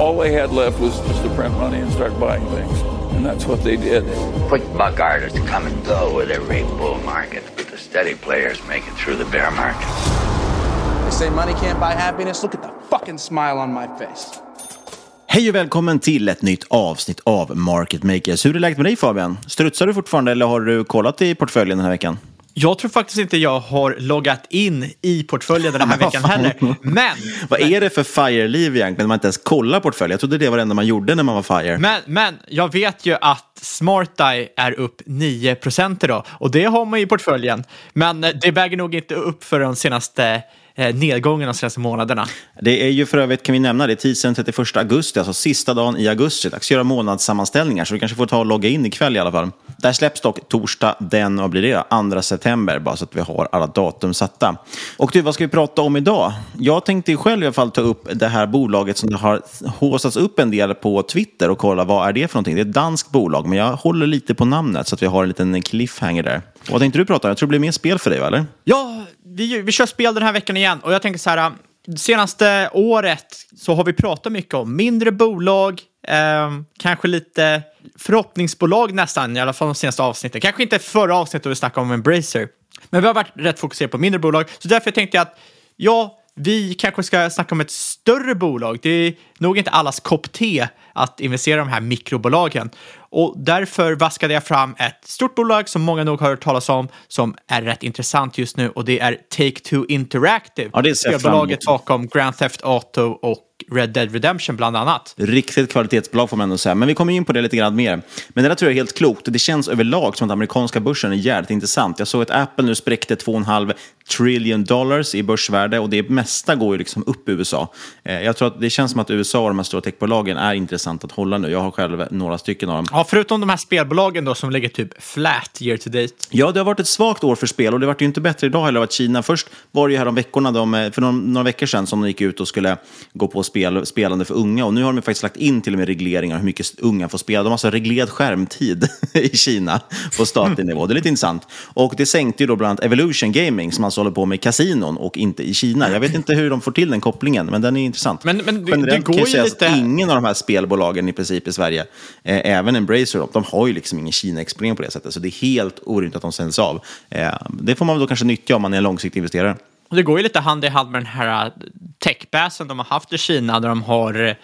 All they had left was just to print money and start buying things. And that's what they did. Quick buck artists come and go with every bull market, but the steady players make it through the bear market. They say money can't buy happiness. Look at the fucking smile on my face. Hej och välkommen till ett nytt avsnitt av Market Makers. Hur är läget med dig Fabian? Strutsar du fortfarande eller har du kollat i portföljen den här veckan? Jag tror faktiskt inte jag har loggat in i portföljen den här veckan heller. Men... Vad är det för FIRE-liv egentligen man inte ens kollar portföljen? Jag trodde det var det enda man gjorde när man var FIRE. Men, men jag vet ju att SmartEye är upp 9% idag och det har man i portföljen. Men det väger nog inte upp för de senaste eh, Eh, nedgången de senaste månaderna. Det är ju för övrigt, kan vi nämna, det är tisdagen 31 augusti, alltså sista dagen i augusti. Dags att göra månadssammanställningar, så du kanske får ta och logga in ikväll i alla fall. Där släpps dock torsdag den, vad blir det då? 2 september, bara så att vi har alla datum satta. Och du, vad ska vi prata om idag? Jag tänkte ju själv i alla fall ta upp det här bolaget som har håsats upp en del på Twitter och kolla vad är det för någonting. Det är ett danskt bolag, men jag håller lite på namnet så att vi har en liten cliffhanger där. Vad tänkte du prata om? Jag tror det blir mer spel för dig, va, eller? Ja, vi, vi kör spel den här veckan igen och jag tänker så här, det senaste året så har vi pratat mycket om mindre bolag, eh, kanske lite förhoppningsbolag nästan, i alla fall de senaste avsnitten. Kanske inte förra avsnittet då vi snackade om Embracer, men vi har varit rätt fokuserade på mindre bolag, så därför tänkte jag att ja, vi kanske ska snacka om ett större bolag. Det är nog inte allas kopp te att investera i de här mikrobolagen. Och därför vaskade jag fram ett stort bolag som många nog har hört talas om, som är rätt intressant just nu och det är Take-Two Interactive. Ja, det ser Spelbolaget bakom Grand Theft Auto och Red Dead Redemption bland annat. Riktigt kvalitetsbolag får man ändå säga. Men vi kommer in på det lite grann mer. Men det där tror jag är helt klokt. Det känns överlag som att amerikanska börsen är jävligt intressant. Jag såg att Apple nu spräckte 2,5 trillion dollars i börsvärde och det mesta går ju liksom upp i USA. Eh, Jag tror att det känns som att USA och de här stora techbolagen är intressant att hålla nu. Jag har själv några stycken av dem. Ja, förutom de här spelbolagen då som ligger typ flat year to date. Ja, det har varit ett svagt år för spel och det vart ju inte bättre idag heller av att Kina. Först var det ju här om veckorna, de, för några, några veckor sedan, som de gick ut och skulle gå på spel spel, spelande för unga och nu har de faktiskt lagt in till och med regleringar hur mycket unga får spela. De har alltså reglerad skärmtid i Kina på statlig nivå. Det är lite intressant. Och det sänkte ju då bland annat Evolution Gaming som alltså håller på med kasinon och inte i Kina. Jag vet inte hur de får till den kopplingen, men den är intressant. Men, men det, Generellt det går kan jag säga lite... att ingen av de här spelbolagen i princip i Sverige, eh, även Embracer, de har ju liksom ingen Kina-exponering på det sättet. Så det är helt orimligt att de säljs av. Eh, det får man väl då kanske nyttja om man är en långsiktig investerare. Det går ju lite hand i hand med den här äh, techbasen de har haft i Kina där de har äh,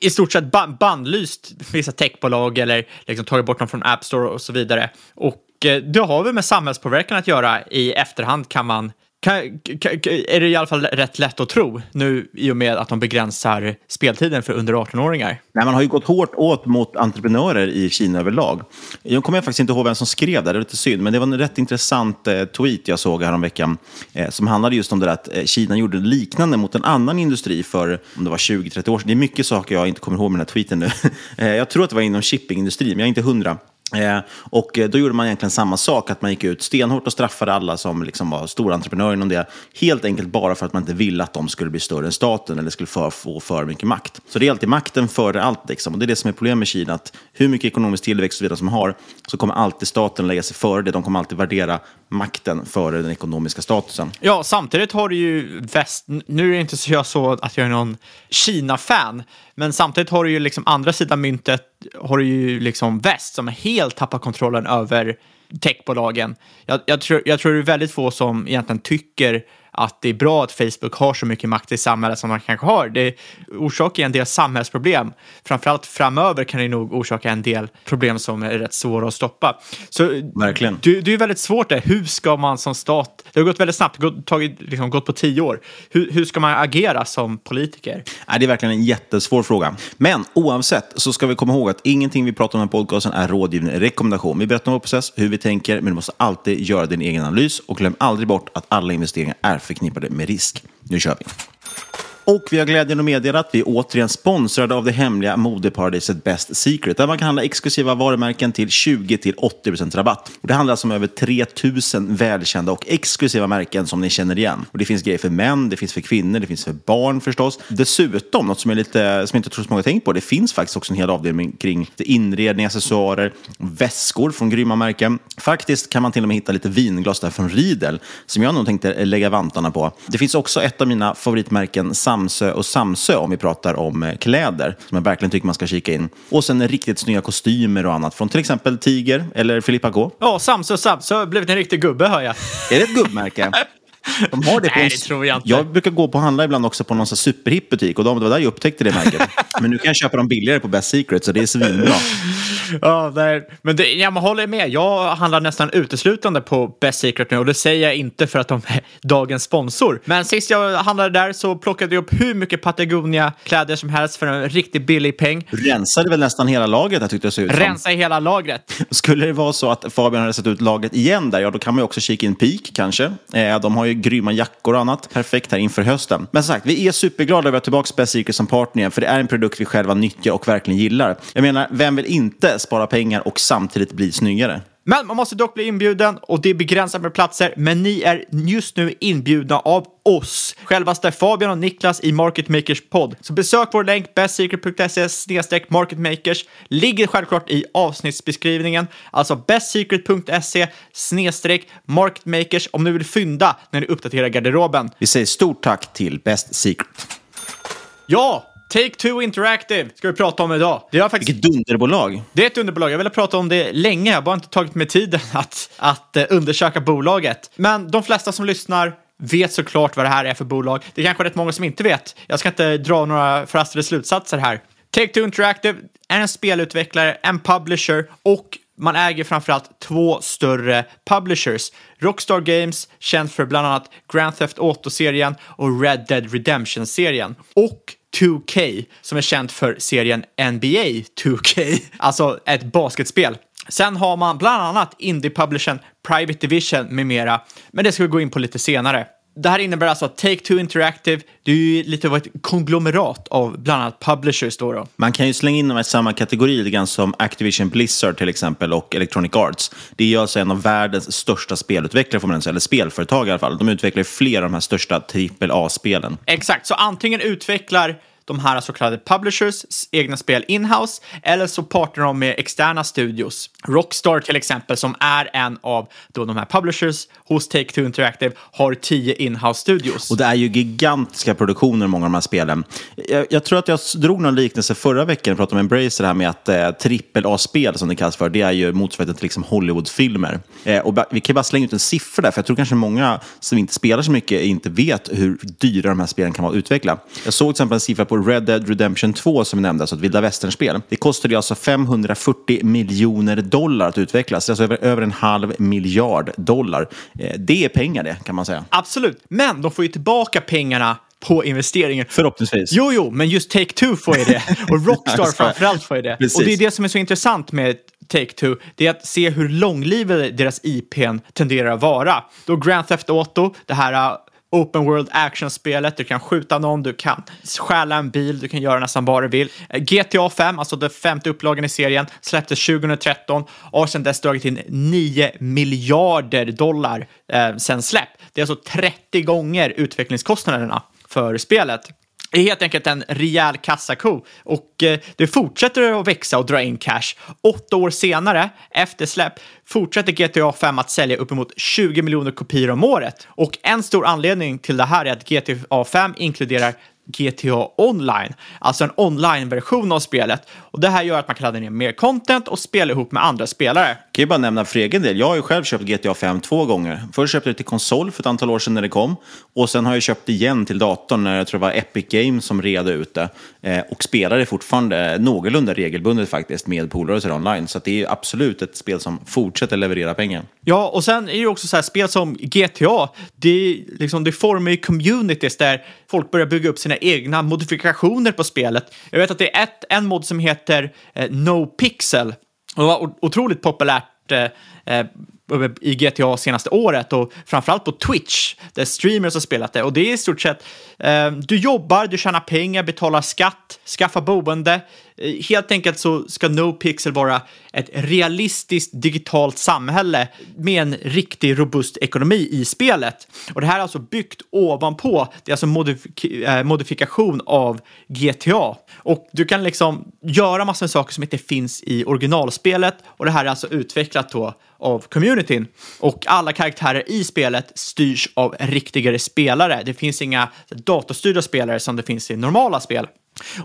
i- stort sett bannlyst vissa techbolag eller liksom tagit bort dem från App Store och så vidare. Och äh, det har väl med samhällspåverkan att göra i efterhand kan man kan, kan, är det i alla fall rätt lätt att tro nu i och med att de begränsar speltiden för under 18-åringar. Nej, man har ju gått hårt åt mot entreprenörer i Kina överlag. Jag kommer faktiskt inte ihåg vem som skrev det, det är lite synd, men det var en rätt intressant eh, tweet jag såg häromveckan eh, som handlade just om det där att eh, Kina gjorde liknande mot en annan industri för, om det var 20-30 år sedan. Det är mycket saker jag inte kommer ihåg med den här tweeten nu. eh, jag tror att det var inom shippingindustrin, men jag är inte hundra. Eh, och eh, då gjorde man egentligen samma sak, att man gick ut stenhårt och straffade alla som liksom var stora entreprenörer inom det. Helt enkelt bara för att man inte ville att de skulle bli större än staten eller skulle för, få för mycket makt. Så det är alltid makten före allt. Liksom. Och det är det som är problemet med Kina, att hur mycket ekonomisk tillväxt och så vidare som har, så kommer alltid staten lägga sig före det. De kommer alltid värdera makten före den ekonomiska statusen. Ja, samtidigt har du ju väst... Nu är det inte så jag så att jag är någon Kina-fan, men samtidigt har du ju liksom andra sidan myntet har du ju liksom väst som helt tappar kontrollen över techbolagen. Jag, jag, tror, jag tror det är väldigt få som egentligen tycker att det är bra att Facebook har så mycket makt i samhället som man kanske har. Det orsakar en del samhällsproblem. Framförallt framöver kan det nog orsaka en del problem som är rätt svåra att stoppa. Så Verkligen. det, det är väldigt svårt det. Hur ska man som stat, det har gått väldigt snabbt, gått, tagit, liksom, gått på tio år. Hur, hur ska man agera som politiker? Nej, det är verkligen en jättesvår fråga. Men oavsett så ska vi komma ihåg att ingenting vi pratar om i podcasten är rådgivning rekommendation. Vi berättar om vår process, hur vi tänker, men du måste alltid göra din egen analys och glöm aldrig bort att alla investeringar är förknippade med risk. Nu kör vi! Och vi har glädjen att meddela att vi är återigen sponsrade av det hemliga modeparadiset Best Secret, där man kan handla exklusiva varumärken till 20-80% rabatt. Och det handlar alltså om över 3000 välkända och exklusiva märken som ni känner igen. Och det finns grejer för män, det finns för kvinnor, det finns för barn förstås. Dessutom, något som, är lite, som jag inte tror så många tänkt på, det finns faktiskt också en hel avdelning kring inredning, accessoarer, väskor från grymma märken. Faktiskt kan man till och med hitta lite vinglas där från Riedel, som jag nog tänkte lägga vantarna på. Det finns också ett av mina favoritmärken, Samsö och Samsö, om vi pratar om eh, kläder, som jag verkligen tycker man ska kika in. Och sen riktigt snygga kostymer och annat från till exempel Tiger eller Filippa K. Ja, Samsö Samsö har blivit en riktig gubbe hör jag. Är det ett gubbmärke? De har det Nej, det tror jag inte. Jag brukar gå på och handla ibland också på någon superhipp butik och de, det var där jag upptäckte det märket. Men nu kan jag köpa dem billigare på Best Secret så det är svinbra. Ja. Men det, jag håller med. Jag handlar nästan uteslutande på Best Secret nu och det säger jag inte för att de är dagens sponsor. Men sist jag handlade där så plockade jag upp hur mycket Patagonia-kläder som helst för en riktigt billig peng. Rensade väl nästan hela lagret jag tyckte det såg ut som. Rensa hela lagret. Skulle det vara så att Fabian hade sett ut lagret igen där, ja då kan man ju också kika in Peak kanske. Eh, de har ju grymma jackor och annat. Perfekt här inför hösten. Men som sagt, vi är superglada över att vara tillbaka Best Secret som partner igen, för det är en produkt vi själva nyttjar och verkligen gillar. Jag menar, vem vill inte spara pengar och samtidigt bli snyggare? Men man måste dock bli inbjuden och det är begränsat med platser. Men ni är just nu inbjudna av oss, självaste Fabian och Niklas i Market Makers podd. Så besök vår länk bestsecret.se marketmakers. Ligger självklart i avsnittsbeskrivningen, alltså bestsecret.se marketmakers om ni vill fynda när ni uppdaterar garderoben. Vi säger stort tack till Best Secret. Ja! Take-Two Interactive ska vi prata om idag. Det är faktiskt... Vilket dunderbolag. Det är ett underbolag. Jag ville prata om det länge. Jag har bara inte tagit mig tiden att, att eh, undersöka bolaget. Men de flesta som lyssnar vet såklart vad det här är för bolag. Det är kanske rätt många som inte vet. Jag ska inte dra några förhastade slutsatser här. Take-Two Interactive är en spelutvecklare, en publisher och man äger framförallt två större publishers. Rockstar Games, känd för bland annat Grand Theft Auto-serien och Red Dead Redemption-serien. Och 2K, som är känt för serien NBA 2K, alltså ett basketspel. Sen har man bland annat indie-publishern Private Division med mera, men det ska vi gå in på lite senare. Det här innebär alltså att Take-Two Interactive, det är ju lite av ett konglomerat av bland annat publishers då. då. Man kan ju slänga in dem i samma kategori lite grann som Activision Blizzard till exempel och Electronic Arts. Det är ju alltså en av världens största spelutvecklare får man säga, eller spelföretag i alla fall. De utvecklar flera av de här största AAA-spelen. Exakt, så antingen utvecklar de här så kallade publishers egna spel inhouse eller så partnerar de med externa studios. Rockstar till exempel, som är en av då de här publishers hos Take-Two Interactive, har tio inhouse studios. Och det är ju gigantiska produktioner, många av de här spelen. Jag, jag tror att jag drog någon liknelse förra veckan, pratade om Embracer, här med att eh, trippel A-spel, som det kallas för, det är ju motsvarigheten till liksom Hollywoodfilmer. Eh, och vi kan bara slänga ut en siffra där, för jag tror kanske många som inte spelar så mycket inte vet hur dyra de här spelen kan vara att utveckla. Jag såg till exempel en siffra på Red Dead Redemption 2 som vi nämnde, alltså ett vilda västern-spel. Det kostade alltså 540 miljoner dollar att utvecklas, alltså över, över en halv miljard dollar. Eh, det är pengar det, kan man säga. Absolut, men de får ju tillbaka pengarna på investeringen. Förhoppningsvis. Jo, jo, men just Take-Two får ju det. Och Rockstar framförallt får ju det. Precis. Och det är det som är så intressant med Take-Two, det är att se hur långlivade deras IPn tenderar att vara. Då Grand Theft Auto, det här Open World Action-spelet, du kan skjuta någon, du kan stjäla en bil, du kan göra nästan vad du vill. Eh, GTA 5, alltså den femte upplagan i serien, släpptes 2013 och har sedan dess dragit in 9 miljarder dollar eh, sen släpp. Det är alltså 30 gånger utvecklingskostnaderna för spelet. Det är helt enkelt en rejäl kassako och eh, det fortsätter att växa och dra in cash. Åtta år senare, efter släpp, fortsätter GTA 5 att sälja uppemot 20 miljoner kopior om året. Och en stor anledning till det här är att GTA 5 inkluderar GTA Online, alltså en online-version av spelet. Och det här gör att man kan ladda ner mer content och spela ihop med andra spelare. Jag kan ju bara nämna för egen del. Jag har ju själv köpt GTA 5 två gånger. Först köpte jag det till konsol för ett antal år sedan när det kom. Och sen har jag köpt det igen till datorn när jag tror det var Epic Games som redde ut det. Eh, och spelar det fortfarande någorlunda regelbundet faktiskt med polare och sådär online. Så att det är absolut ett spel som fortsätter leverera pengar. Ja, och sen är det ju också så här spel som GTA, det, liksom, det formar ju communities där folk börjar bygga upp sina egna modifikationer på spelet. Jag vet att det är ett, en mod som heter eh, No Pixel och det var otroligt populärt eh, eh i GTA senaste året och framförallt på Twitch där streamers har spelat det. Och det är i stort sett, eh, du jobbar, du tjänar pengar, betalar skatt, skaffar boende. Eh, helt enkelt så ska NoPixel vara ett realistiskt digitalt samhälle med en riktig robust ekonomi i spelet. Och det här är alltså byggt ovanpå, det är alltså modifik eh, modifikation av GTA. Och du kan liksom göra massor med saker som inte finns i originalspelet och det här är alltså utvecklat då av community communityn. Och alla karaktärer i spelet styrs av riktigare spelare. Det finns inga datorstyrda spelare som det finns i normala spel.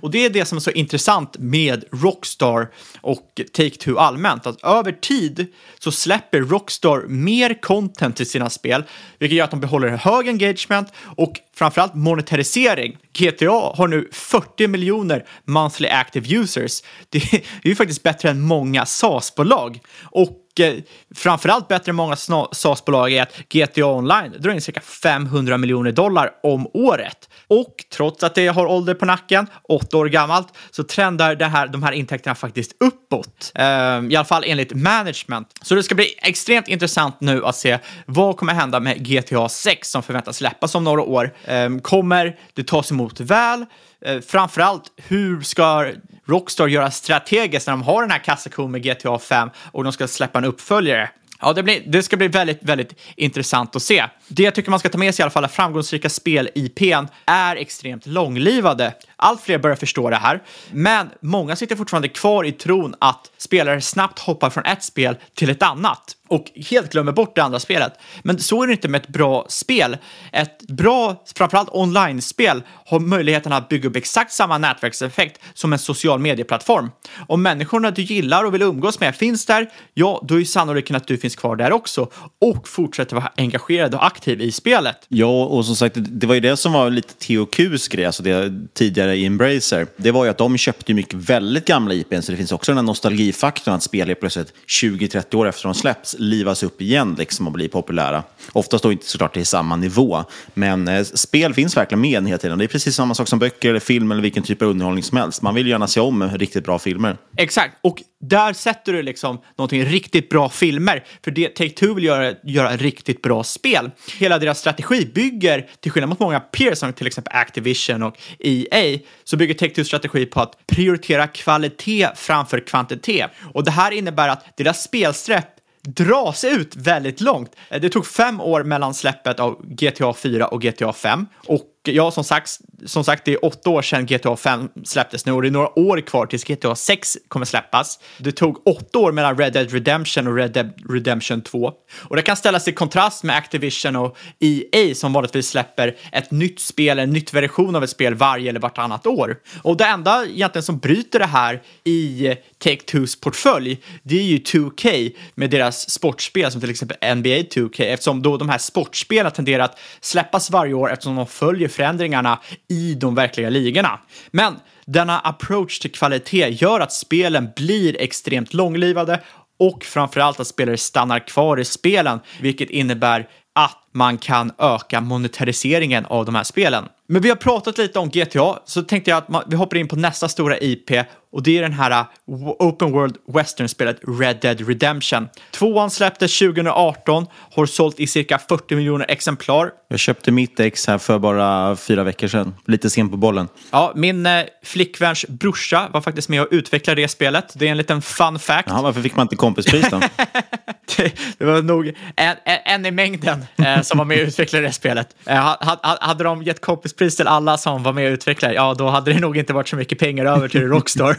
Och det är det som är så intressant med Rockstar och Take-Two allmänt. Att över tid så släpper Rockstar mer content till sina spel, vilket gör att de behåller hög engagement och framförallt monetarisering. GTA har nu 40 miljoner monthly active users. Det är ju faktiskt bättre än många SaaS-bolag. Och Eh, framförallt bättre än många sna- SaaS-bolag är att GTA Online drar in cirka 500 miljoner dollar om året. Och trots att det har ålder på nacken, åtta år gammalt, så trendar det här, de här intäkterna faktiskt uppåt. Ehm, I alla fall enligt management. Så det ska bli extremt intressant nu att se vad kommer hända med GTA 6 som förväntas släppas om några år. Ehm, kommer det tas emot väl? Eh, framförallt, hur ska Rockstar göra strategiskt när de har den här kassakon med GTA 5 och de ska släppa en uppföljare? Ja, det, blir, det ska bli väldigt, väldigt intressant att se. Det jag tycker man ska ta med sig i alla fall är framgångsrika spel-IPn är extremt långlivade. Allt fler börjar förstå det här, men många sitter fortfarande kvar i tron att spelare snabbt hoppar från ett spel till ett annat och helt glömmer bort det andra spelet. Men så är det inte med ett bra spel. Ett bra, framförallt online-spel, har möjligheten att bygga upp exakt samma nätverkseffekt som en social medieplattform. Om människorna du gillar och vill umgås med finns där, ja, då är sannolikheten att du finns kvar där också och fortsätter vara engagerad och aktiv i spelet. Ja, och som sagt, det var ju det som var lite THQs grej, alltså det tidigare i Embracer. Det var ju att de köpte ju mycket väldigt gamla IPn, så det finns också den här nostalgifaktorn att spel är plötsligt 20-30 år efter de släpps livas upp igen liksom och bli populära. Oftast då inte såklart till samma nivå, men eh, spel finns verkligen med hela tiden. Det är precis samma sak som böcker eller film eller vilken typ av underhållning som helst. Man vill gärna se om riktigt bra filmer. Exakt, och där sätter du liksom någonting riktigt bra filmer. För det Take-Two vill göra, göra riktigt bra spel. Hela deras strategi bygger, till skillnad mot många peers som till exempel Activision och EA, så bygger Take-Two strategi på att prioritera kvalitet framför kvantitet. Och det här innebär att deras dra dras ut väldigt långt. Eh, det tog fem år mellan släppet av GTA 4 och GTA 5 och ja, som sagt, som sagt, det är åtta år sedan GTA 5 släpptes nu och det är några år kvar tills GTA 6 kommer släppas. Det tog åtta år mellan Red Dead Redemption och Red Dead Redemption 2. Och det kan ställas i kontrast med Activision och EA som vanligtvis släpper ett nytt spel, en nytt version av ett spel varje eller vartannat år. Och det enda egentligen som bryter det här i Take-Twos portfölj, det är ju 2K med deras sportspel som till exempel NBA 2K eftersom då de här sportspelen tenderar att släppas varje år eftersom de följer förändringarna i de verkliga ligorna. Men denna approach till kvalitet gör att spelen blir extremt långlivade och framförallt att spelare stannar kvar i spelen, vilket innebär att man kan öka monetariseringen av de här spelen. Men vi har pratat lite om GTA, så tänkte jag att vi hoppar in på nästa stora IP och det är den här eh, Open World Western-spelet Red Dead Redemption. Tvåan släpptes 2018, har sålt i cirka 40 miljoner exemplar. Jag köpte mitt ex här för bara fyra veckor sedan. Lite sent på bollen. Ja, min eh, flickväns brorsa var faktiskt med och utvecklade det spelet. Det är en liten fun fact. Ja, varför fick man inte kompispris då? det, det var nog en, en, en i mängden eh, som var med och utvecklade det spelet. Eh, hade, hade de gett kompispris till alla som var med och utvecklade, ja då hade det nog inte varit så mycket pengar över till Rockstar.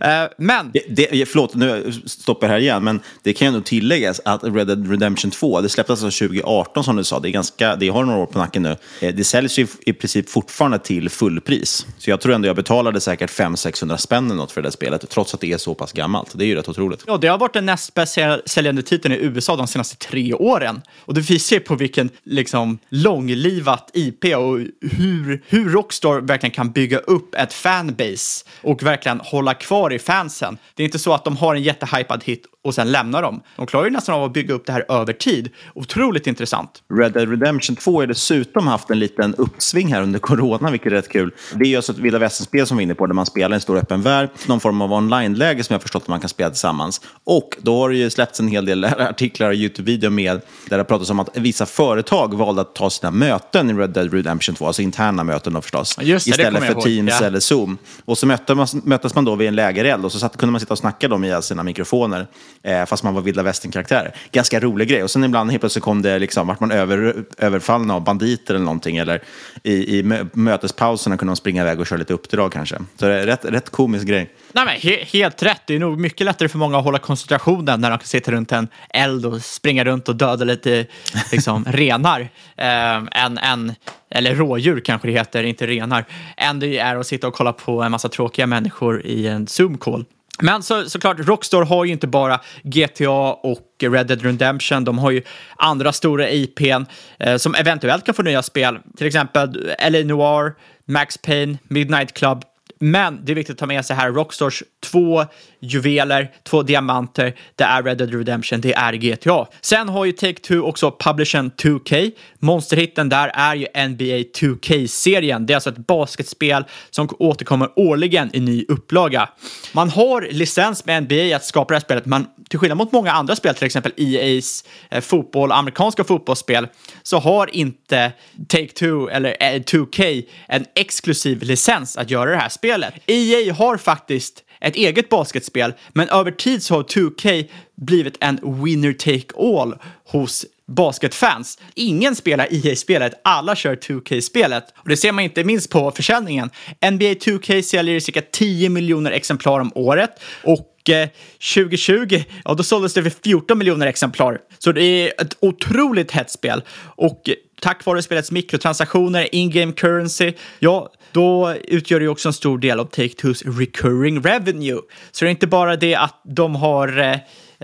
eh, men... Det, det, förlåt, nu stoppar jag här igen, men det kan ju ändå tilläggas att Red Dead Redemption 2, det släpptes alltså 2018 som du sa, det, är ganska, det har några år på nacken nu. Eh, det säljs ju i princip fortfarande till fullpris. Så jag tror ändå jag betalade säkert 500-600 spänn eller något för det där spelet, trots att det är så pass gammalt. Det är ju rätt otroligt. Ja, det har varit den näst bäst säljande titeln i USA de senaste tre åren. Och det visar ju på vilken liksom, långlivat IP och hur, hur Rockstar verkligen kan bygga upp ett fanbase och verkligen hålla kvar i fansen. Det är inte så att de har en jättehypad hit och sen lämnar dem. De klarar ju nästan av att bygga upp det här över tid. Otroligt intressant. Red Dead Redemption 2 har dessutom haft en liten uppsving här under corona, vilket är rätt kul. Det är ju alltså ett vilda västern-spel som vi är inne på, där man spelar en stor öppen värld, någon form av online-läge som jag förstått att man kan spela tillsammans. Och då har det ju släppts en hel del artiklar och YouTube-videor med, där det pratas om att vissa företag valde att ta sina möten i Red Dead Redemption 2, alltså interna möten då förstås, det, istället det för Teams ja. eller Zoom. Och så möttes man, då vid en lägereld och så satt, kunde man sitta och snacka då med sina mikrofoner, eh, fast man var vilda västern-karaktärer. Ganska rolig grej. Och sen ibland helt plötsligt kom det, liksom, vart man över, överfallen av banditer eller någonting, eller i, i mötespauserna kunde man springa iväg och köra lite uppdrag kanske. Så det är rätt, rätt komisk grej. Nej, men he helt rätt. Det är nog mycket lättare för många att hålla koncentrationen när de kan sitta runt en eld och springa runt och döda lite liksom, renar. Eh, än, än, eller rådjur kanske det heter, inte renar. Än det är att sitta och kolla på en massa tråkiga människor i en Zoom-call. Men så, såklart, Rockstar har ju inte bara GTA och Red Dead Redemption. De har ju andra stora IPn eh, som eventuellt kan få nya spel. Till exempel LA Noir, Max Payne, Midnight Club, men det är viktigt att ta med sig här Rockstars två juveler, två diamanter. Det är Red Dead Redemption, det är GTA. Sen har ju Take-Two också Publishen 2K. Monsterhitten där är ju NBA 2K-serien. Det är alltså ett basketspel som återkommer årligen i ny upplaga. Man har licens med NBA att skapa det här spelet, men till skillnad mot många andra spel, till exempel EA's eh, fotboll, amerikanska fotbollsspel, så har inte Take-Two eller eh, 2K en exklusiv licens att göra det här spelet. EA har faktiskt ett eget basketspel, men över tid så har 2K blivit en winner take all hos basketfans. Ingen spelar EA-spelet, alla kör 2K-spelet. Och det ser man inte minst på försäljningen. NBA 2K säljer cirka 10 miljoner exemplar om året och eh, 2020, ja då såldes det för 14 miljoner exemplar. Så det är ett otroligt hett spel. Och tack vare spelets mikrotransaktioner, in-game currency, ja, då utgör det också en stor del av Take-Twos recurring revenue. Så det är inte bara det att de har eh,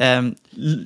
eh,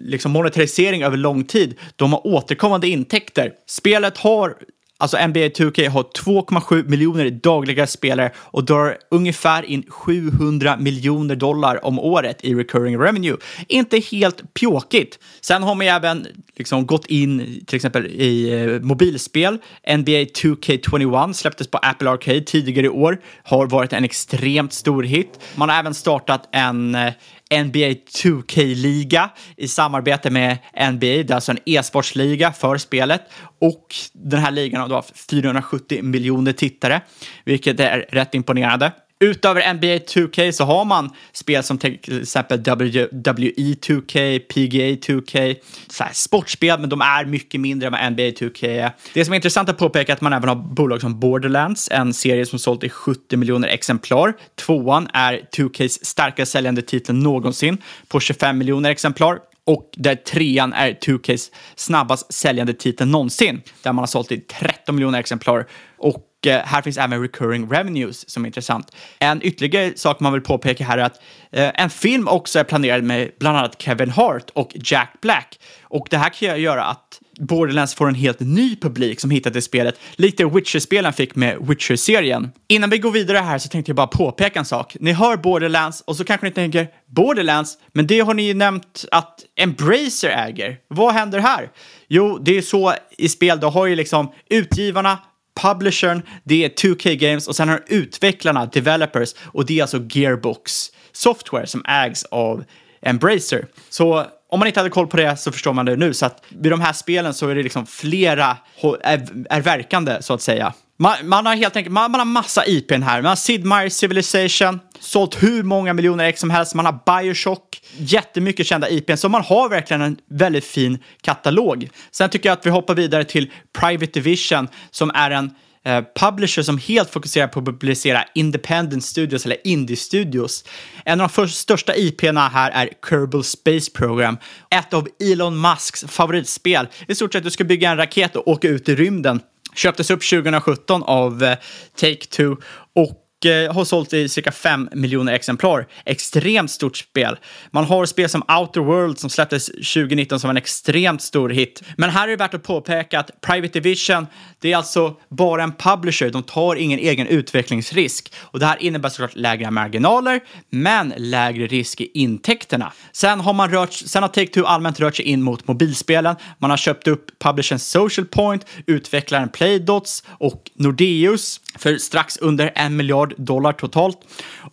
liksom monetarisering över lång tid, de har återkommande intäkter. Spelet har Alltså NBA 2K har 2,7 miljoner dagliga spelare och drar ungefär in 700 miljoner dollar om året i recurring revenue. Inte helt pjåkigt. Sen har man ju även liksom gått in till exempel i eh, mobilspel. NBA 2K21 släpptes på Apple Arcade tidigare i år, har varit en extremt stor hit. Man har även startat en eh, NBA 2K-liga i samarbete med NBA. Det är alltså en e-sportsliga för spelet. Och den här ligan har då haft 470 miljoner tittare, vilket är rätt imponerande. Utöver NBA 2K så har man spel som till exempel WWE 2K, PGA 2K, så här sportspel, men de är mycket mindre än vad NBA 2K är. Det som är intressant att påpeka är att man även har bolag som Borderlands, en serie som sålt i 70 miljoner exemplar. Tvåan är 2Ks starkast säljande titel någonsin på 25 miljoner exemplar. Och där trean är 2Ks snabbast säljande titel någonsin, där man har sålt i 13 miljoner exemplar. Och eh, här finns även recurring revenues som är intressant. En ytterligare sak man vill påpeka här är att eh, en film också är planerad med bland annat Kevin Hart och Jack Black. Och det här kan göra att Borderlands får en helt ny publik som hittat till spelet, likt det Witcher-spelen fick med Witcher-serien. Innan vi går vidare här så tänkte jag bara påpeka en sak. Ni hör Borderlands och så kanske ni tänker Borderlands, men det har ni ju nämnt att Embracer äger. Vad händer här? Jo, det är så i spel, då har ju liksom utgivarna, publishern, det är 2K Games och sen har utvecklarna, developers, och det är alltså Gearbox Software som ägs av Embracer. Så om man inte hade koll på det så förstår man det nu. Så att vid de här spelen så är det liksom flera är, är verkande så att säga. Man, man, har helt enkelt man, man har massa IPn här. Man har Sid Meier's Civilization, sålt hur många miljoner ex som helst. Man har Bioshock, jättemycket kända IPn. Så man har verkligen en väldigt fin katalog. Sen tycker jag att vi hoppar vidare till Private Division som är en eh, publisher som helt fokuserar på att publicera independent studios eller indie-studios. En av de största IP'na här är Kerbal Space Program, ett av Elon Musks favoritspel. I stort sett du ska bygga en raket och åka ut i rymden. Köptes upp 2017 av eh, Take-Two och Eh, har sålt i cirka 5 miljoner exemplar. Extremt stort spel. Man har spel som Outer World som släpptes 2019 som en extremt stor hit. Men här är det värt att påpeka att Private Division, det är alltså bara en publisher. De tar ingen egen utvecklingsrisk. Och det här innebär såklart lägre marginaler, men lägre risk i intäkterna. Sen har man rört, sen har Take-Two allmänt rört sig in mot mobilspelen. Man har köpt upp publishern Social Point, utvecklaren Playdots och Nordeus för strax under en miljard dollar totalt.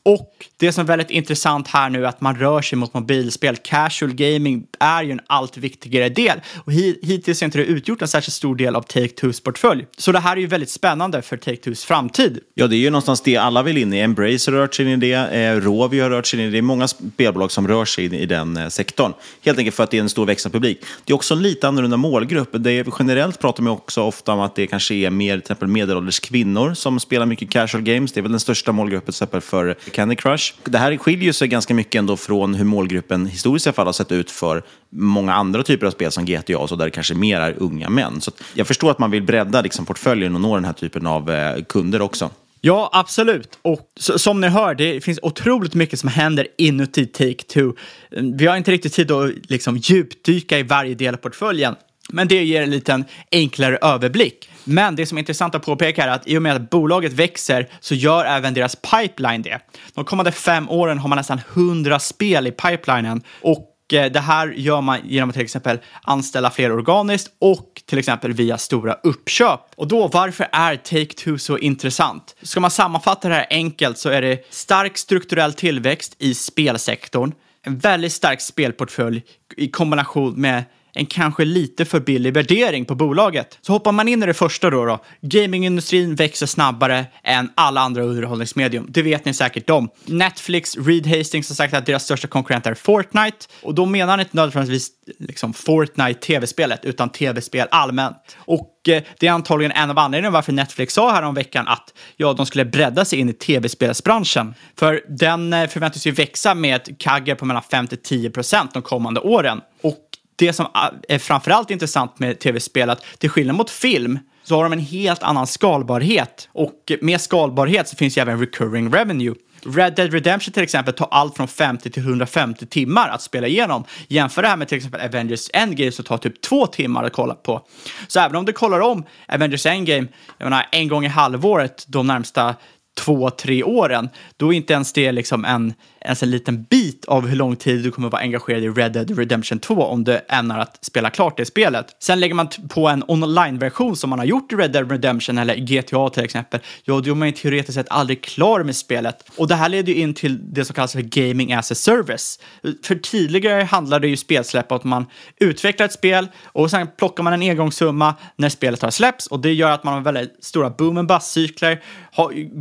Och det som är väldigt intressant här nu är att man rör sig mot mobilspel. Casual gaming är ju en allt viktigare del och hittills har inte det utgjort en särskilt stor del av Take-Twos portfölj. Så det här är ju väldigt spännande för Take-Twos framtid. Ja, det är ju någonstans det alla vill in i. Embracer har rört sig in i det, eh, Rovio har rört sig in i det. Det är många spelbolag som rör sig in i den eh, sektorn. Helt enkelt för att det är en stor växande publik. Det är också en lite annorlunda målgrupp. Det är, generellt pratar man också ofta om att det kanske är mer till exempel medelålders kvinnor som spelar mycket casual games. Det är väl den största målgruppen till exempel för Candy Crush. Det här skiljer sig ganska mycket ändå från hur målgruppen historiskt fall har sett ut för många andra typer av spel som GTA och så, där det kanske mer är unga män. Så jag förstår att man vill bredda liksom, portföljen och nå den här typen av eh, kunder också. Ja, absolut. Och som ni hör, det finns otroligt mycket som händer inuti Take-Two. Mm, vi har inte riktigt tid att liksom djupdyka i varje del av portföljen, men det ger en liten enklare överblick. Men det som är intressant att påpeka är att i och med att bolaget växer så gör även deras pipeline det. De kommande fem åren har man nästan 100 spel i pipelinen och eh, det här gör man genom att till exempel anställa fler organiskt och till exempel via stora uppköp. Och då, varför är Take-Two så intressant? Ska man sammanfatta det här enkelt så är det stark strukturell tillväxt i spelsektorn, en väldigt stark spelportfölj i kombination med en kanske lite för billig värdering på bolaget. Så hoppar man in i det första då, då gamingindustrin växer snabbare än alla andra underhållningsmedium. Det vet ni säkert om. Netflix, Reed Hastings har sagt att deras största konkurrent är Fortnite och då menar han inte nödvändigtvis liksom Fortnite tv-spelet utan tv-spel allmänt. Och eh, det är antagligen en av anledningarna varför Netflix sa här om veckan att ja, de skulle bredda sig in i tv-spelsbranschen. För den eh, förväntas ju växa med ett kagger på mellan 5 till 10 procent de kommande åren. Och det som är framförallt intressant med tv-spel att till skillnad mot film så har de en helt annan skalbarhet. Och med skalbarhet så finns ju även recurring revenue. Red Dead Redemption till exempel tar allt från 50 till 150 timmar att spela igenom. Jämför det här med till exempel Avengers Endgame som tar typ två timmar att kolla på. Så även om du kollar om Avengers Endgame, jag menar en gång i halvåret de närmsta två, tre åren, då är inte ens det liksom en, ens en liten bit av hur lång tid du kommer vara engagerad i Red Dead Redemption 2 om du ämnar att spela klart det spelet. Sen lägger man på en online-version som man har gjort i Red Dead Redemption eller GTA till exempel, ja, då är man ju teoretiskt sett aldrig klar med spelet. Och det här leder ju in till det som kallas för gaming as a service. För tidigare handlade ju spelsläpp om att man utvecklar ett spel och sen plockar man en engångssumma när spelet har släppts och det gör att man har väldigt stora boom and bust-cykler,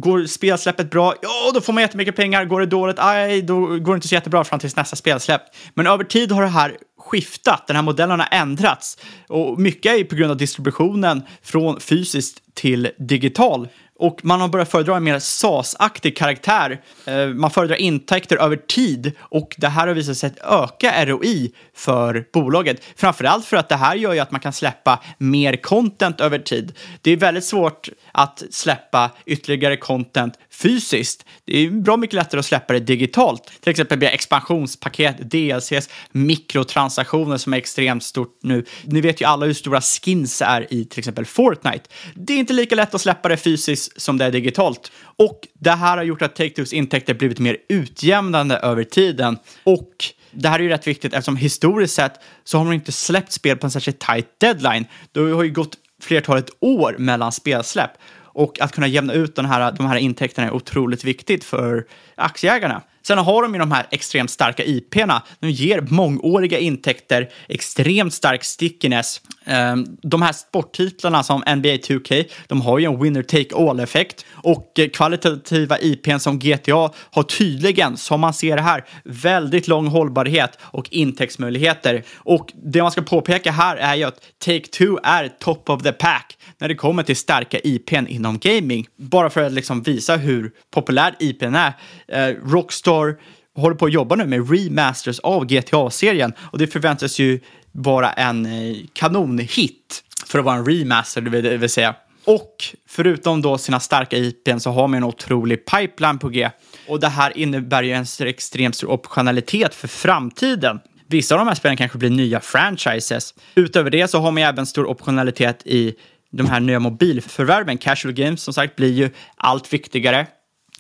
går Går spelsläppet bra? Ja, då får man jättemycket pengar. Går det dåligt? Aj, då går det inte så jättebra fram tills nästa spelsläpp. Men över tid har det här skiftat, den här modellen har ändrats. Och mycket är på grund av distributionen från fysiskt till digital. Och man har börjat föredra en mer SAS-aktig karaktär. Eh, man föredrar intäkter över tid och det här har visat sig öka ROI för bolaget. Framförallt för att det här gör ju att man kan släppa mer content över tid. Det är väldigt svårt att släppa ytterligare content fysiskt. Det är bra mycket lättare att släppa det digitalt. Till exempel via expansionspaket, DLCs, mikrotransaktioner som är extremt stort nu. Ni vet ju alla hur stora skins är i till exempel Fortnite. Det är inte lika lätt att släppa det fysiskt som det är digitalt. Och det här har gjort att Take-Twos intäkter blivit mer utjämnande över tiden. Och det här är ju rätt viktigt eftersom historiskt sett så har man inte släppt spel på en särskilt tight deadline. Det har ju gått flertalet år mellan spelsläpp. Och att kunna jämna ut den här, de här intäkterna är otroligt viktigt för aktieägarna. Sen har de ju de här extremt starka IP'na. De ger mångåriga intäkter, extremt stark stickiness. Ehm, de här sporttitlarna som NBA 2K, de har ju en winner take all-effekt. Och eh, kvalitativa IPn som GTA har tydligen, som man ser här, väldigt lång hållbarhet och intäktsmöjligheter. Och det man ska påpeka här är ju att Take-Two är top of the pack när det kommer till starka IPn inom gaming. Bara för att liksom visa hur populär IPn är. Ehm, Rockstar Rockstar håller på att jobba nu med remasters av GTA-serien och det förväntas ju vara en eh, kanonhit för att vara en remaster, det vill, säga. Och förutom då sina starka IPn så har man en otrolig pipeline på G. Och det här innebär ju en extremt stor optionalitet för framtiden. Vissa av de här spelen kanske blir nya franchises. Utöver det så har man ju även stor optionalitet i de här nya mobilförvärven. Casual games som sagt blir ju allt viktigare.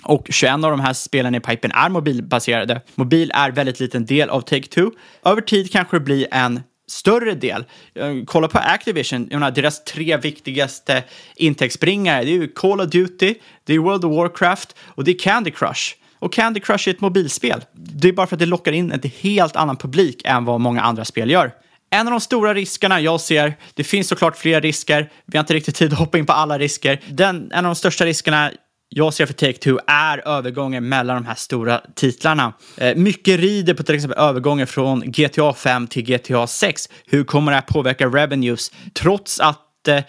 Och 21 av de här spelen i pipen är mobilbaserade. Mobil är väldigt liten del av Take-Two. Över tid kanske det blir en större del. Eh, kolla på Activision, menar, deras tre viktigaste intäktsbringare, det är ju Call of Duty, det är World of Warcraft och det är Candy Crush. Och Candy Crush är ett mobilspel. Det är bara för att det lockar in en helt annan publik än vad många andra spel gör. En av de stora riskerna jag ser, det finns såklart fler risker, vi har inte riktigt tid att hoppa in på alla risker. Den, en av de största riskerna jag ser för Take-Two är övergången mellan de här stora titlarna. Eh, mycket rider på till exempel övergången från GTA 5 till GTA 6. Hur kommer det här påverka revenues? Trots att eh,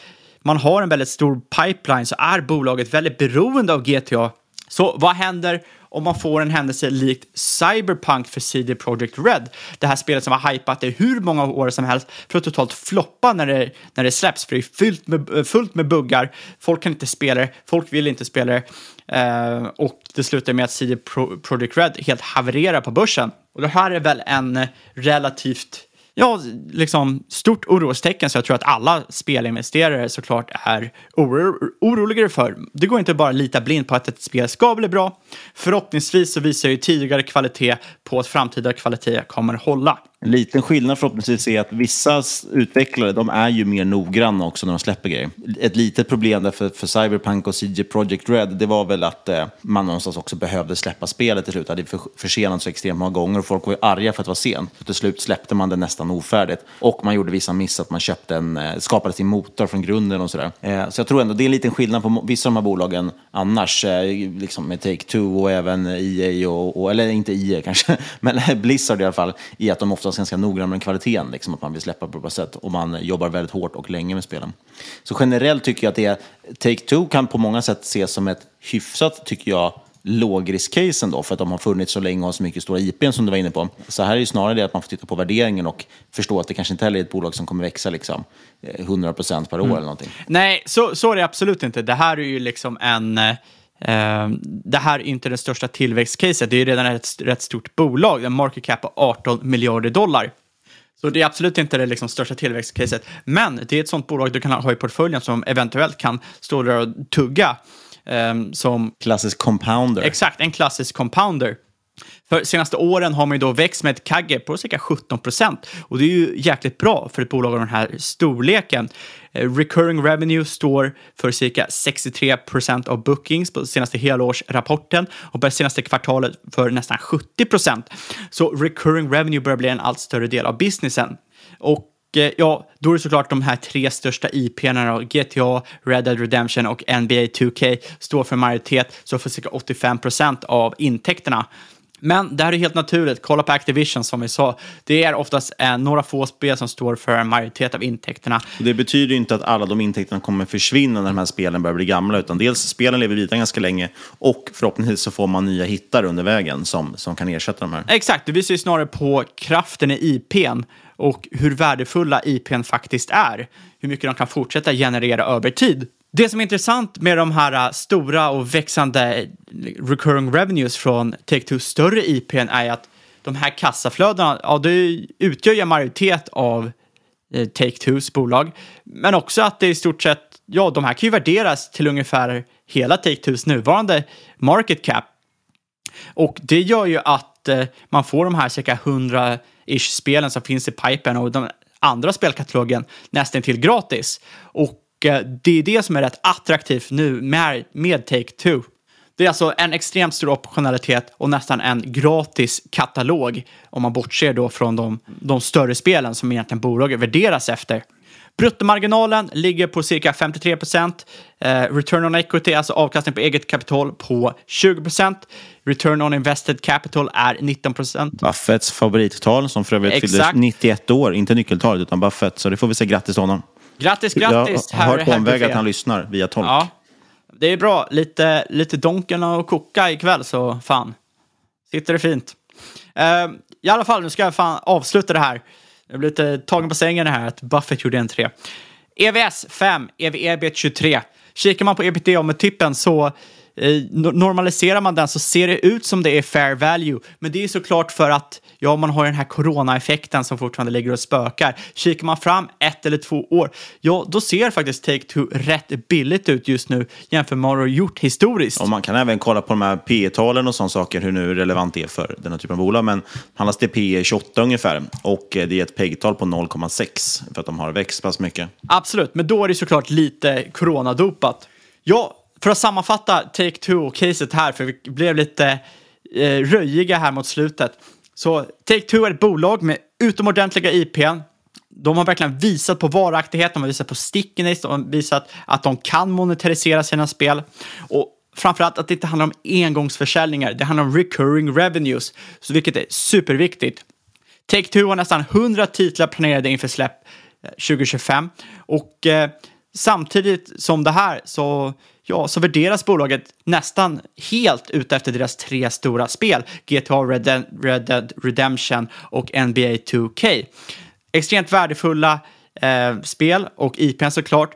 man har en väldigt stor pipeline så är bolaget väldigt beroende av GTA. Så vad händer om man får en händelse likt Cyberpunk för CD Projekt Red? Det här spelet som har hypat i hur många år som helst för att totalt floppa när det, när det släpps. För det är fullt med, eh, fullt med buggar, folk kan inte spela det, folk vill inte spela det. Eh, och det slutar med att CD Pro Projekt Red helt havererar på börsen. Och det här är väl en eh, relativt ja, liksom stort orostecken så jag tror att alla spelinvesterare såklart är oro oroligare för. Det går inte bara att lita blind på att ett spel ska bli bra. Förhoppningsvis så visar ju tidigare kvalitet på att framtida kvalitet kommer hålla. En liten skillnad förhoppningsvis är att vissa utvecklare de är ju mer noggranna också när de släpper grejer. Ett litet problem där för, för Cyberpunk och CG Projekt Red det var väl att eh, man någonstans också behövde släppa spelet till slut. Det hade för, försenats så extremt många gånger och folk var ju arga för att det var sent. Så till slut släppte man det nästan ofärdigt. Och man gjorde vissa miss att man köpte en, eh, skapade sin motor från grunden och sådär. Eh, så jag tror ändå det är en liten skillnad på vissa av de här bolagen annars. Eh, liksom med Take-Two och även EA, och, och, eller inte EA kanske, men Blizzard i alla fall, i att de ofta oftast ganska noggranna med kvaliteten, liksom, att man vill släppa på ett bra sätt och man jobbar väldigt hårt och länge med spelen. Så generellt tycker jag att det är, Take-Two kan på många sätt ses som ett hyfsat, tycker jag, lågrisk-case ändå, för att de har funnits så länge och har så mycket stora IPn som du var inne på. Så här är det snarare det att man får titta på värderingen och förstå att det kanske inte heller är ett bolag som kommer växa liksom, eh, 100% per år Mm. eller någonting. Nej, så, så är det absolut inte. Det här är ju liksom en... Eh, det här är inte det största tillväxtcaset. Det är redan ett rätt stort bolag. En market cap på 18 miljarder dollar. Så det är absolut inte det liksom största tillväxtcaset. Men det är ett sånt bolag du kan ha i portföljen som eventuellt kan stå där och tugga. eh, som Klassisk compounder. Exakt, en klassisk compounder. För senaste åren har man ju då växt med ett kagge på cirka 17 procent. Och det är ju jäkligt bra för ett bolag av den här storleken. Eh, recurring revenue står för cirka 63 procent av bookings på senaste helårsrapporten och på senaste kvartalet för nästan 70 procent. Så recurring revenue börjar bli en allt större del av businessen. Och eh, ja, då är det såklart de här tre största IP'erna då, GTA, Red Dead Redemption och NBA 2K står för majoritet, så för cirka 85 procent av intäkterna. Men det här är helt naturligt. Kolla på Activision som vi sa. Det är oftast eh, några få spel som står för en majoritet av intäkterna. Det betyder inte att alla de intäkterna kommer försvinna när de här spelen börjar bli gamla, utan dels spelen lever vidare ganska länge och förhoppningsvis så får man nya hittar under vägen som, som kan ersätta de här. Exakt, det visar ju snarare på kraften i IPn och hur värdefulla IPn faktiskt är. Hur mycket de kan fortsätta generera över tid. Det som är intressant med de här äh, stora och växande äh, recurring revenues från Take-Two större IPn är att de här kassaflödena, ja det utgör ju en majoritet av äh, Take-Twos bolag. Men också att det i stort sett, ja de här kan ju värderas till ungefär hela Take-Twos nuvarande market cap. Och det gör ju att eh, man får de här cirka 100-ish spelen som finns i pipen och de andra spelkatalogen nästan till gratis. Och det är det som är rätt attraktivt nu med, med Take-Two. Det är alltså en extremt stor optionalitet och nästan en gratis katalog om man bortser då från de, de större spelen som egentligen bolaget värderas efter. Bruttomarginalen ligger på cirka 53 procent. Eh, return on equity, alltså avkastning på eget kapital, på 20 procent. Return on invested capital är 19 procent. Buffetts favorittal som för övrigt fyllde 91 år, inte nyckeltalet utan Buffett, så det får vi säga grattis till honom. Grattis, grattis! Jag har hört på omväg att han lyssnar via tolk. Ja, det är bra. Lite, lite Donken och koka ikväll, så fan. Sitter det fint. Uh, I alla fall, nu ska jag fan avsluta det här. Jag blir lite tagen på sängen här att Buffett gjorde en 3. EVS 5, EV-EBIT 23. Kikar man på ebitda-multipeln så eh, normaliserar man den så ser det ut som det är fair value. Men det är såklart för att ja, man har den här corona-effekten som fortfarande ligger och spökar. Kikar man fram ett eller två år, ja, då ser faktiskt Take-Two rätt billigt ut just nu jämfört med vad man har gjort historiskt. Och man kan även kolla på de här P talen och sådana saker, hur nu relevant det är för den här typen av bolag. Men handlas det P 28 ungefär och det är ett PEG-tal på 0,6 för att de har växt pass mycket. Absolut, men då är det såklart lite coronadopat. Ja, för att sammanfatta Take-Two och caset här, för vi blev lite eh, röjiga här mot slutet. Så Take-Two är ett bolag med utomordentliga IPn. De har verkligen visat på varaktighet, de har visat på stickiness, de har visat att de kan monetarisera sina spel. Och framförallt att det inte handlar om engångsförsäljningar, det handlar om recurring revenues, så vilket är superviktigt. Take-Two har nästan 100 titlar planerade inför släpp eh, 2025 och eh, samtidigt som det här så ja, så värderas bolaget nästan helt utefter deras tre stora spel, GTA Red Dead, Red Dead Redemption och NBA 2K. Extremt värdefulla eh, spel och IPn såklart.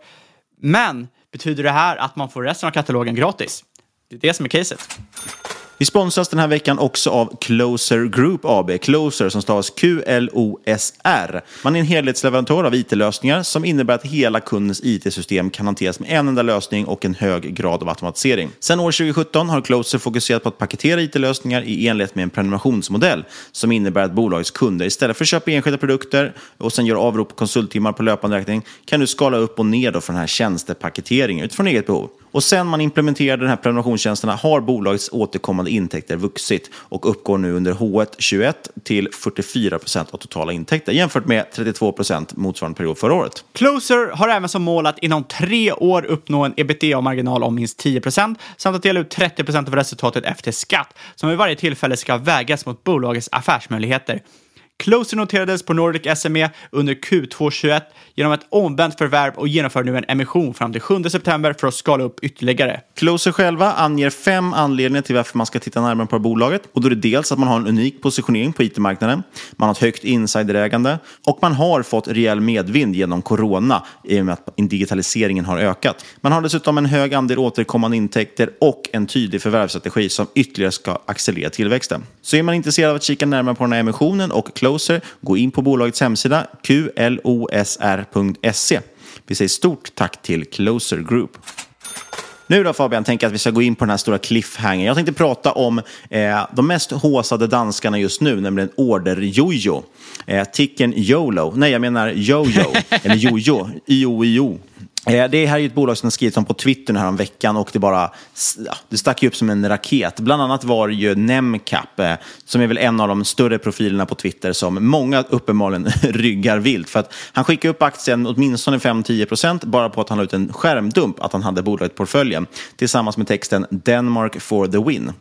Men betyder det här att man får resten av katalogen gratis? Det är det som är caset. Vi sponsras den här veckan också av Closer Group AB. Closer som stavas Q-L-O-S-R. Man är en helhetsleverantör av it-lösningar som innebär att hela kundens it-system kan hanteras med en enda lösning och en hög grad av automatisering. Sedan år 2017 har Closer fokuserat på att paketera it-lösningar i enlighet med en prenumerationsmodell som innebär att bolagets kunder istället för att köpa enskilda produkter och sen göra avrop på konsulttimmar på löpande räkning kan nu skala upp och ner då för den här tjänstepaketeringen utifrån eget behov. Och sen man implementerade den här prenumerationstjänsterna har bolagets återkommande intäkter vuxit och uppgår nu under H1 21 till 44 procent av totala intäkter jämfört med 32 procent motsvarande period förra året. Closer har även som mål att inom tre år uppnå en ebitda-marginal om minst 10 procent samt att dela ut 30 procent av resultatet efter skatt som vid varje tillfälle ska vägas mot bolagets affärsmöjligheter. Closer noterades på Nordic SME under Q2 21 genom ett omvänt förvärv och genomför nu en emission fram till 7 september för att skala upp ytterligare. Closer själva anger fem anledningar till varför man ska titta närmare på bolaget. Och då är det dels att man har en unik positionering på it-marknaden, man har ett högt insiderägande och man har fått rejäl medvind genom corona i och med att digitaliseringen har ökat. Man har dessutom en hög andel återkommande intäkter och en tydlig förvärvsstrategi som ytterligare ska accelerera tillväxten. Så är man intresserad av att kika närmare på den här emissionen och Closer, gå in på bolagets hemsida qlosr.se. Vi säger stort tack till Closer Group. Nu då Fabian, tänker jag att vi ska gå in på den här stora cliffhanger. Jag tänkte prata om eh, de mest håsade danskarna just nu, nämligen Order-Jojo. Eh, ticken YOLO, nej jag menar Jojo, eller Jojo, IOIO. Eh, det här är ju ett bolag som har skrivits om på Twitter den här om veckan och det bara det stack ju upp som en raket. Bland annat var det ju Nemcap, eh, som är väl en av de större profilerna på Twitter som många uppenbarligen ryggar vilt. För att han skickade upp aktien åtminstone 5-10% bara på att han la ut en skärmdump att han hade bolaget i portföljen tillsammans med texten Denmark for the win.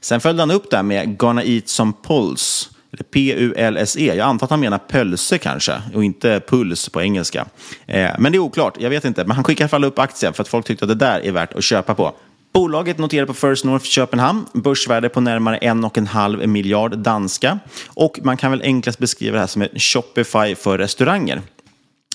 Sen följde han upp det här med Gonna eat some pulse. P-U-L-S-E. Jag antar att han menar pölse kanske och inte puls på engelska. Eh, men det är oklart, jag vet inte. Men han skickade i alla fall upp aktien för att folk tyckte att det där är värt att köpa på. Bolaget noterar på First North Köpenhamn, börsvärde på närmare en och en halv miljard danska. Och man kan väl enklast beskriva det här som en Shopify för restauranger.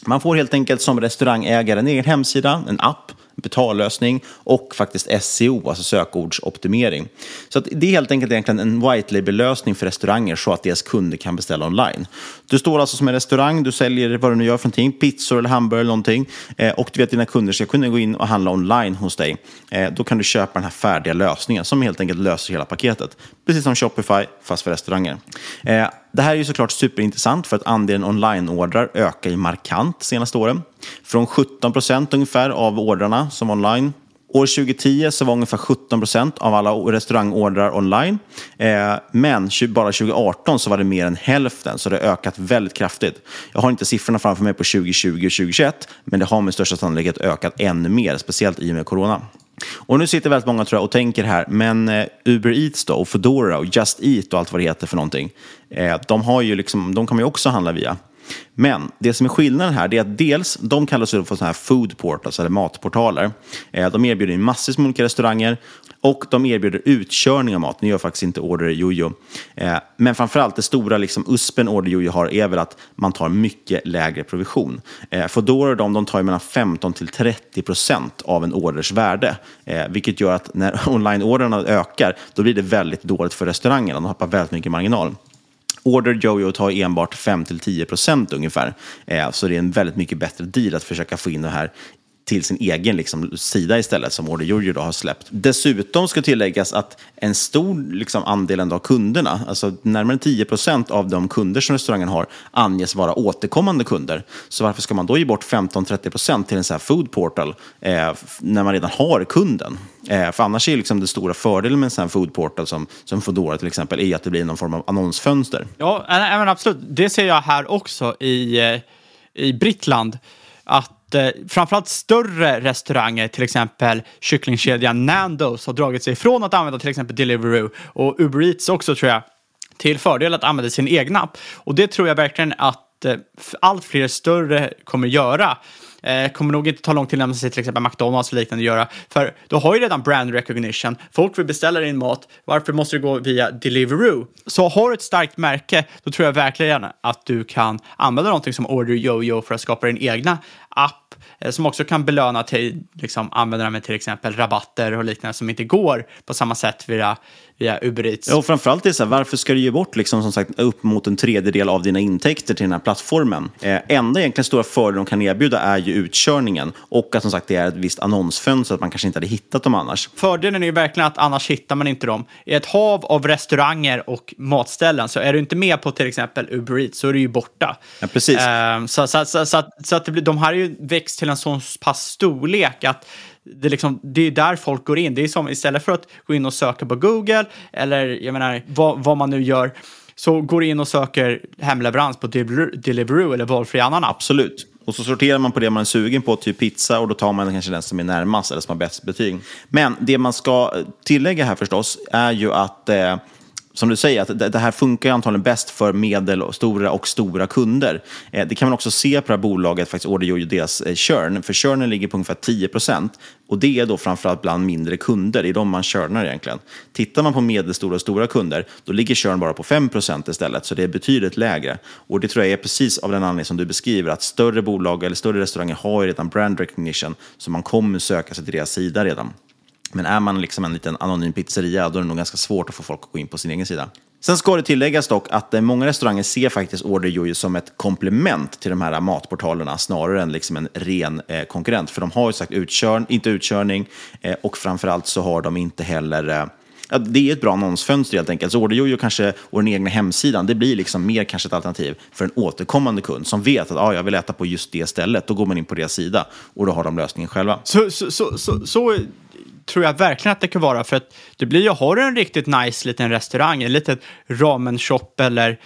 Man får helt enkelt som restaurangägare en egen hemsida, en app, betallösning och faktiskt SEO, alltså sökordsoptimering. Så att det är helt enkelt egentligen en white label-lösning för restauranger så att deras kunder kan beställa online. Du står alltså som en restaurang, du säljer vad du nu gör för någonting, pizzor eller hamburgare eller någonting eh, och du vet att dina kunder ska kunna gå in och handla online hos dig. Eh, då kan du köpa den här färdiga lösningen som helt enkelt löser hela paketet. Precis som Shopify, fast för restauranger. Eh, det här är ju såklart superintressant för att andelen online-ordrar ökar ju markant senaste åren. Från 17 procent ungefär av ordrarna som var online År 2010 så var ungefär 17 procent av alla restaurangordrar online. Eh, men bara 2018 så var det mer än hälften, så det har ökat väldigt kraftigt. Jag har inte siffrorna framför mig på 2020 och 2021, men det har med största sannolikhet ökat ännu mer, speciellt i och med corona. Och nu sitter väldigt många tror jag, och tänker här, men eh, Uber Eats då, och Foodora och Just Eat och allt vad det heter för någonting, eh, de, har ju liksom, de kan man ju också handla via. Men det som är skillnaden här är att dels, de kallas för sådana här food portals, eller matportaler. Eh, de erbjuder massvis med olika restauranger och de erbjuder utkörning av mat. Nu gör faktiskt inte Order Jojo. Eh, men framförallt det stora liksom, USPen Order Jojo har är väl att man tar mycket lägre provision. Eh, Foodora och de, de tar mellan 15 till 30 procent av en orders värde. Vilket gör att när online-orderna ökar, då blir det väldigt dåligt för restaurangerna. De tappar väldigt mycket marginal. Order Jojo tar enbart 5-10% ungefär. Eh, så det är en väldigt mycket bättre deal att försöka få in det här till sin egen liksom, sida istället som Order Jojo då har släppt. Dessutom ska tilläggas att en stor liksom, andel av kunderna, alltså närmare 10 procent av de kunder som restaurangen har, anges vara återkommande kunder. Så varför ska man då ge bort 15-30 procent till en sån här food portal eh, när man redan har kunden? Eh, för annars är liksom den stora fördelen med en sån här food portal som, som Foodora till exempel, är att det blir någon form av annonsfönster. Ja, eh, eh, men absolut. Det ser jag här också i, eh, i Brittland. Att eh, framförallt större restauranger, till exempel kycklingkedjan Nandos, har dragit sig ifrån att använda till exempel Deliveroo och Uber Eats också tror jag, till fördel att använda sin egen app. Och det tror jag verkligen att eh, allt fler större kommer göra. Eh, kommer nog inte ta lång tid att sig till exempel McDonalds och liknande göra. För du har ju redan brand recognition. Folk vill beställa din mat. Varför måste du gå via Deliveroo? Så har du ett starkt märke, då tror jag verkligen att du kan använda någonting som Order Yoyo för att skapa din egna app eh, som också kan belöna till liksom, användare med till exempel rabatter och liknande som inte går på samma sätt via, via Uber Eats. Ja, och framförallt är det så här, varför ska du ge bort liksom, som sagt, upp mot en tredjedel av dina intäkter till den här plattformen? Eh, enda egentligen stora fördelen de kan erbjuda är ju utkörningen och att som sagt det är ett visst annonsfönster att man kanske inte hade hittat dem annars. Fördelen är ju verkligen att annars hittar man inte dem. I ett hav av restauranger och matställen så är du inte med på till exempel Uber Eats så är du ju borta. Ja, precis. Eh, så, så, så, så, att, så att det blir, de här är ju växt till en sån pass storlek att det, liksom, det är där folk går in. Det är som istället för att gå in och söka på Google eller jag menar vad, vad man nu gör så går du in och söker hemleverans på Deliveroo eller valfri annan app. Absolut. Och så sorterar man på det man är sugen på, typ pizza, och då tar man kanske den som är närmast eller som har bäst betyg. Men det man ska tillägga här förstås är ju att eh, som du säger, att det här funkar antagligen bäst för medelstora och stora kunder. Eh, det kan man också se på det här bolaget, faktiskt Order deras eh, churn, för churnen ligger på ungefär 10 procent, och det är då framförallt bland mindre kunder, det är de man churnar egentligen. Tittar man på medelstora och stora kunder, då ligger churn bara på 5 procent istället, så det är betydligt lägre. Och det tror jag är precis av den anledning som du beskriver, att större bolag eller större restauranger har ju redan brand recognition, så man kommer söka sig till deras sida redan. Men är man liksom en liten anonym pizzeria, då är det nog ganska svårt att få folk att gå in på sin egen sida. Sen ska det tilläggas dock att eh, många restauranger ser faktiskt orderjojo som ett komplement till de här matportalerna snarare än liksom en ren eh, konkurrent. För de har ju sagt utkörn, inte utkörning eh, och framförallt så har de inte heller eh, ja, det är ett bra annonsfönster helt enkelt. Så Orderjojo kanske, och den egna hemsidan, det blir liksom mer kanske ett alternativ för en återkommande kund som vet att ah, jag vill äta på just det stället. Då går man in på deras sida och då har de lösningen själva. Så, så, så, så, så tror jag verkligen att det kan vara. För att det blir ju, har du en riktigt nice liten restaurang, en liten ramen shop eller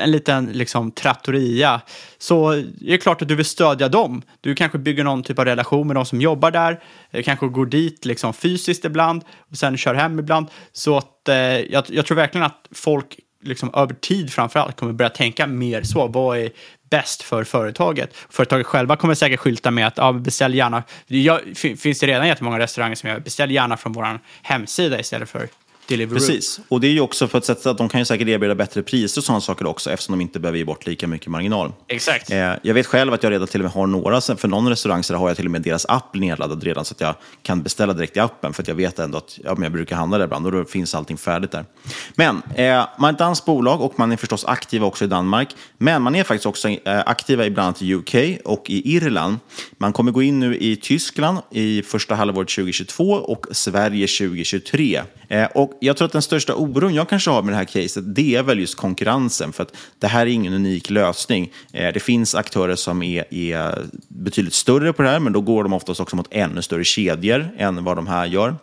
en liten liksom trattoria, så är det klart att du vill stödja dem. Du kanske bygger någon typ av relation med de som jobbar där, eh, kanske går dit liksom fysiskt ibland och sen kör hem ibland. Så att eh, jag, jag tror verkligen att folk liksom över tid framförallt kommer börja tänka mer så. Vad är bäst för företaget? Företaget själva kommer säkert skylta med att ja, beställ gärna. Jag, finns det redan jättemånga restauranger som gör beställ gärna från vår hemsida istället för Deliveroo. Precis, och det är ju också för ett sätt att de kan ju säkert erbjuda bättre priser och sådana saker också eftersom de inte behöver ge bort lika mycket marginal. Exakt. Eh, jag vet själv att jag redan till och med har några, för någon restaurang så har jag till och med deras app nedladdad redan så att jag kan beställa direkt i appen för att jag vet ändå att ja, men jag brukar handla där ibland och då finns allting färdigt där. Men eh, man är ett danskt bolag och man är förstås aktiva också i Danmark. Men man är faktiskt också eh, aktiva i bland annat UK och i Irland. Man kommer gå in nu i Tyskland i första halvåret 2022 och Sverige 2023. Eh, och jag tror att den största oron jag kanske har med det här caset, det är väl just konkurrensen. För att det här är ingen unik lösning. Eh, det finns aktörer som är, är betydligt större på det här, men då går de oftast också mot ännu större kedjor än vad de här gör.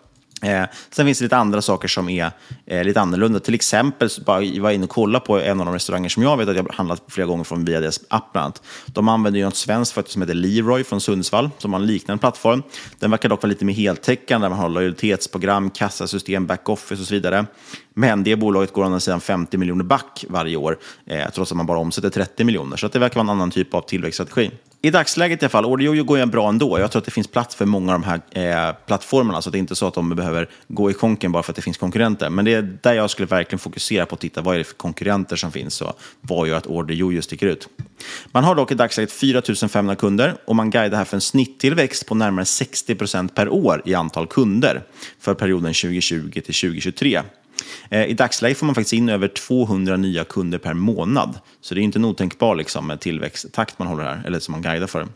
Eh, sen finns det lite andra saker som är eh, lite annorlunda. Till exempel, bara var jag inne och kollade på en av de restauranger som jag vet att jag har handlat flera gånger från via deras app bland annat. De använder ju något svenskt faktiskt som heter Leroy från Sundsvall, som har en liknande plattform. Den verkar dock vara lite mer heltäckande, där man har lojalitetsprogram, kassasystem, backoffice och så vidare. Men det bolaget går å andra sidan 50 miljoner back varje år, eh, trots att man bara omsätter 30 miljoner. Så det verkar vara en annan typ av tillväxtstrategi. I dagsläget i alla fall, Audio går ju bra ändå. Jag tror att det finns plats för många av de här eh, plattformarna, så det är inte så att de behöver gå i konken bara för att det finns konkurrenter. Men det är där jag skulle verkligen fokusera på att titta, vad är det för konkurrenter som finns och vad gör att Ordejojo sticker ut? Man har dock i dagsläget 4 500 kunder och man guidar här för en snitttillväxt på närmare 60 procent per år i antal kunder för perioden 2020 till 2023. Eh, I dagsläget får man faktiskt in över 200 nya kunder per månad. Så det är inte en otänkbar liksom, tillväxttakt man håller här, eller som man guidar för.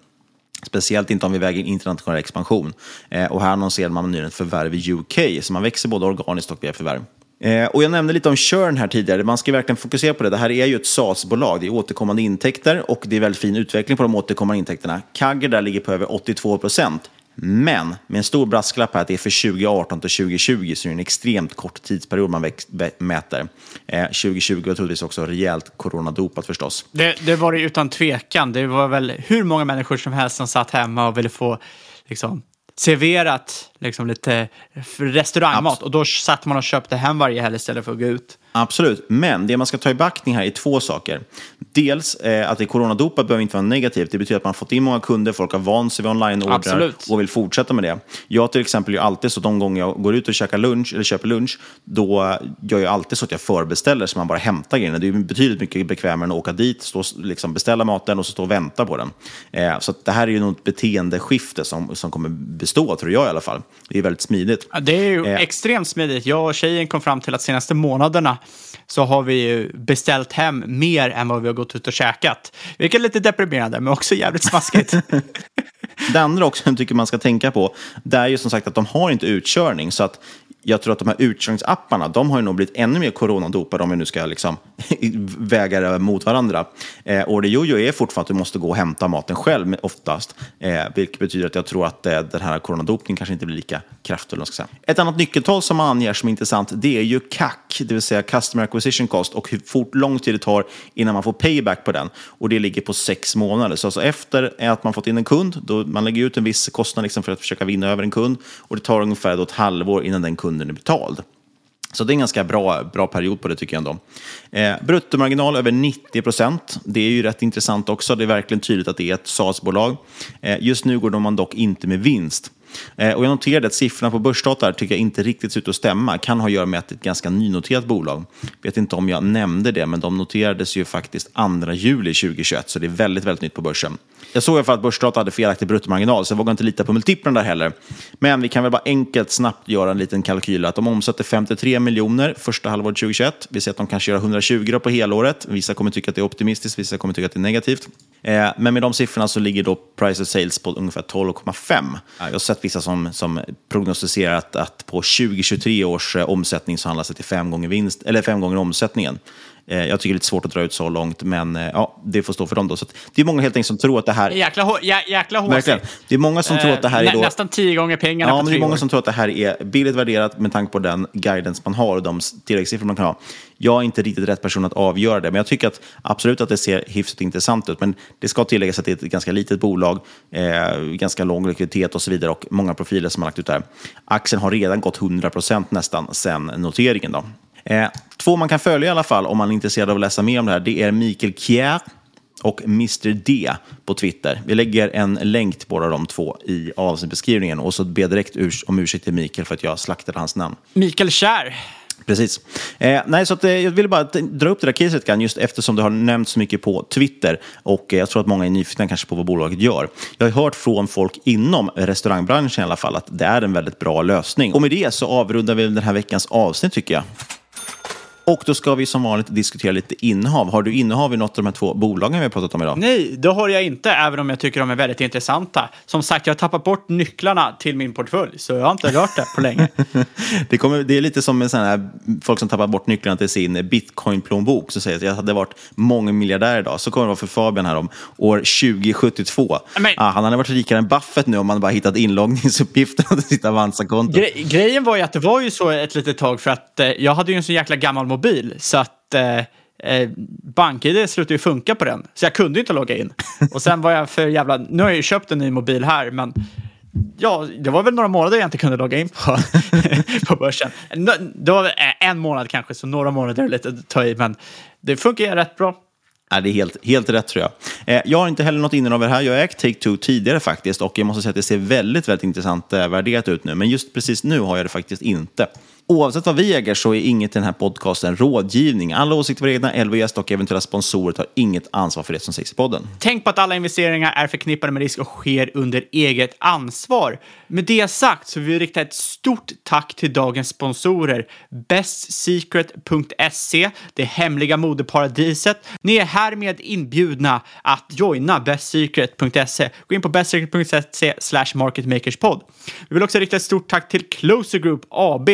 Speciellt inte om vi väger in internationell expansion. Eh, och här annonserar man nyligen ett förvärv i UK, så man växer både organiskt och via förvärv. Eh, och jag nämnde lite om churn här tidigare. Man ska verkligen fokusera på det. Det här är ju ett SaaS-bolag. Det är återkommande intäkter och det är väldigt fin utveckling på de återkommande intäkterna. Kagger där ligger på över 82 procent. Men med en stor brasklapp här att det är för 2018 till 2020 så är det en extremt kort tidsperiod man mäter. Eh, 2020 var troligtvis också rejält coronadopat förstås. Det, det var det utan tvekan. Det var väl hur många människor som helst som satt hemma och ville få liksom, serverat liksom, lite restaurangmat. Abs och då satt man och köpte hem varje helg istället för att gå ut. Absolut, men det man ska ta i backning här är två saker. Dels eh, att det är coronadopat behöver inte vara negativt. Det betyder att man har fått in många kunder, folk har vant sig vid online-ordrar och vill fortsätta med det. Jag till exempel gör alltid så de gånger jag går ut och käkar lunch, eller köper lunch, då gör jag alltid så att jag förbeställer så man bara hämtar grejerna. Det är betydligt mycket bekvämare än att åka dit, stå, liksom beställa maten och så stå och vänta på den. Eh, så det här är ju något beteendeskifte som, som kommer bestå, tror jag i alla fall. Det är väldigt smidigt. Ja, det är ju eh. extremt smidigt. Jag och tjejen kom fram till att senaste månaderna så har vi ju beställt hem mer än vad vi har gått gått ut och käkat. Vilket är lite deprimerande, men också jävligt smaskigt. det andra också jag tycker man ska tänka på, det är ju som sagt att de har inte utkörning. Så att jag tror att de här utkörningsapparna, de har ju nog blivit ännu mer coronadopade om vi nu ska liksom väga det mot varandra. Eh, Ordejojo är fortfarande att du måste gå och hämta maten själv oftast, eh, vilket betyder att jag tror att eh, den här coronadopningen kanske inte blir lika kraftfull. Ska säga. Ett annat nyckeltal som man anger som är intressant, det är ju CAC, det vill säga Customer Acquisition Cost, och hur fort, lång tid det tar innan man får payback på den. Och det ligger på sex månader. Så alltså efter att man fått in en kund, då man lägger ut en viss kostnad liksom för att försöka vinna över en kund, och det tar ungefär ett halvår innan den kunden kunden är betald. Så det är en ganska bra, bra period på det tycker jag ändå. Eh, bruttomarginal över 90 procent. Det är ju rätt intressant också. Det är verkligen tydligt att det är ett SaaS-bolag. Eh, just nu går man dock inte med vinst. Eh, och jag noterade att siffrorna på börsdata tycker jag inte riktigt ser ut att stämma. Kan ha att göra med att det är ett ganska nynoterat bolag. Vet inte om jag nämnde det, men de noterades ju faktiskt 2 juli 2021, så det är väldigt, väldigt nytt på börsen. Jag såg i alla fall att börsdata hade felaktig bruttomarginal, så jag vågar inte lita på multiplarna där heller. Men vi kan väl bara enkelt snabbt göra en liten kalkyl att de omsätter 53 miljoner första halvåret 2021. Vi ser att de kanske gör 120 på helåret. Vissa kommer tycka att det är optimistiskt, vissa kommer tycka att det är negativt. Eh, men med de siffrorna så ligger då price of sales på ungefär 12,5. Jag har sett vissa som, som prognostiserar att, att på 2023 års eh, omsättning så handlas det till fem gånger, vinst, eller fem gånger omsättningen. Eh, jag tycker det är lite svårt att dra ut så långt, men eh, ja, det får stå för dem. Då. Så det är många helt enkelt som tror att det här... Jäkla, hå- jä, jäkla. Verkligen. Det är många som tror att det här är Eh, då... nä, Nästan tio gånger pengarna Ja, på men det är många år. som tror att det här är billigt värderat med tanke på den guidance man har och de tilläggssiffror man kan ha. Jag är inte riktigt rätt person att avgöra det, men jag tycker att absolut att det ser hyfsat intressant ut. Men det ska tilläggas att det är ett ganska litet bolag, eh, ganska lång likviditet och så vidare och många profiler som har lagt ut där. Aktien har redan gått 100% nästan sedan noteringen. Då. Eh, två man kan följa i alla fall om man är intresserad av att läsa mer om det här, det är Mikael Kjär och Mr D på Twitter. Vi lägger en länk till båda de två i avsnittbeskrivningen och så ber jag direkt urs om ursäkt till Mikael för att jag slaktade hans namn. Mikael Kjär. Precis. Eh, nej, så att, eh, jag ville bara dra upp det där caset grann, just eftersom det har nämnts så mycket på Twitter och eh, jag tror att många är nyfikna kanske på vad bolaget gör. Jag har hört från folk inom restaurangbranschen i alla fall att det är en väldigt bra lösning. Och med det så avrundar vi den här veckans avsnitt tycker jag. Och då ska vi som vanligt diskutera lite innehav. Har du innehav i något av de här två bolagen vi har pratat om idag? Nej, det har jag inte, även om jag tycker de är väldigt intressanta. Som sagt, jag har tappat bort nycklarna till min portfölj, så jag har inte rört det på länge. Det, kommer, det är lite som med såna här, folk som tappar bort nycklarna till sin bitcoin-plånbok. Så säger att jag hade varit många miljardär idag. Så kommer det vara för Fabian här om år 2072. Men- ah, han hade varit rikare än Buffett nu om man bara hittat inloggningsuppgifter på sitt Avanza-konto. Gre grejen var ju att det var ju så ett litet tag för att eh, jag hade ju en så jäkla gammal mobil så att eh, eh, BankID slutade ju funka på den. Så jag kunde inte logga in. Och sen var jag för jävla... Nu har jag ju köpt en ny mobil här, men ja, det var väl några månader jag inte kunde logga in på, på börsen. Det var en månad kanske, så några månader är lite att ta i, men det funkar ju rätt bra. Ja, det är helt, helt rätt tror jag. Eh, jag har inte heller något innehav i det här. Jag har ägt Take-Two tidigare faktiskt och jag måste säga att det ser väldigt, väldigt intressant eh, värderat ut nu. Men just precis nu har jag det faktiskt inte. Oavsett vad vi äger så är inget i den här podcasten rådgivning. Alla åsikter var egna, LVS och eventuella sponsorer tar inget ansvar för det som sägs i podden. Tänk på att alla investeringar är förknippade med risk och sker under eget ansvar. Med det sagt så vill vi rikta ett stort tack till dagens sponsorer bestsecret.se, det hemliga modeparadiset. Ni är härmed inbjudna att joina bestsecret.se. Gå in på bestsecret.se slash marketmakerspod. Vi vill också rikta ett stort tack till Closer Group AB.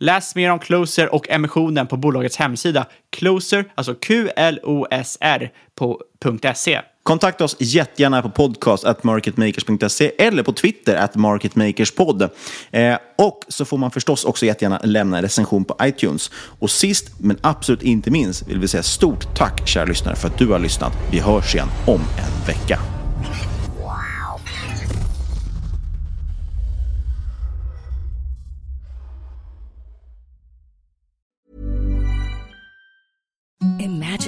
Läs mer om Closer och emissionen på bolagets hemsida Closer, alltså Q-L-O-S-R på .se. Kontakta oss jättegärna på podcast at marketmakers.se eller på Twitter at marketmakerspod. Eh, och så får man förstås också jättegärna lämna en recension på iTunes. Och sist men absolut inte minst vill vi säga stort tack kära lyssnare för att du har lyssnat. Vi hörs igen om en vecka. Imagine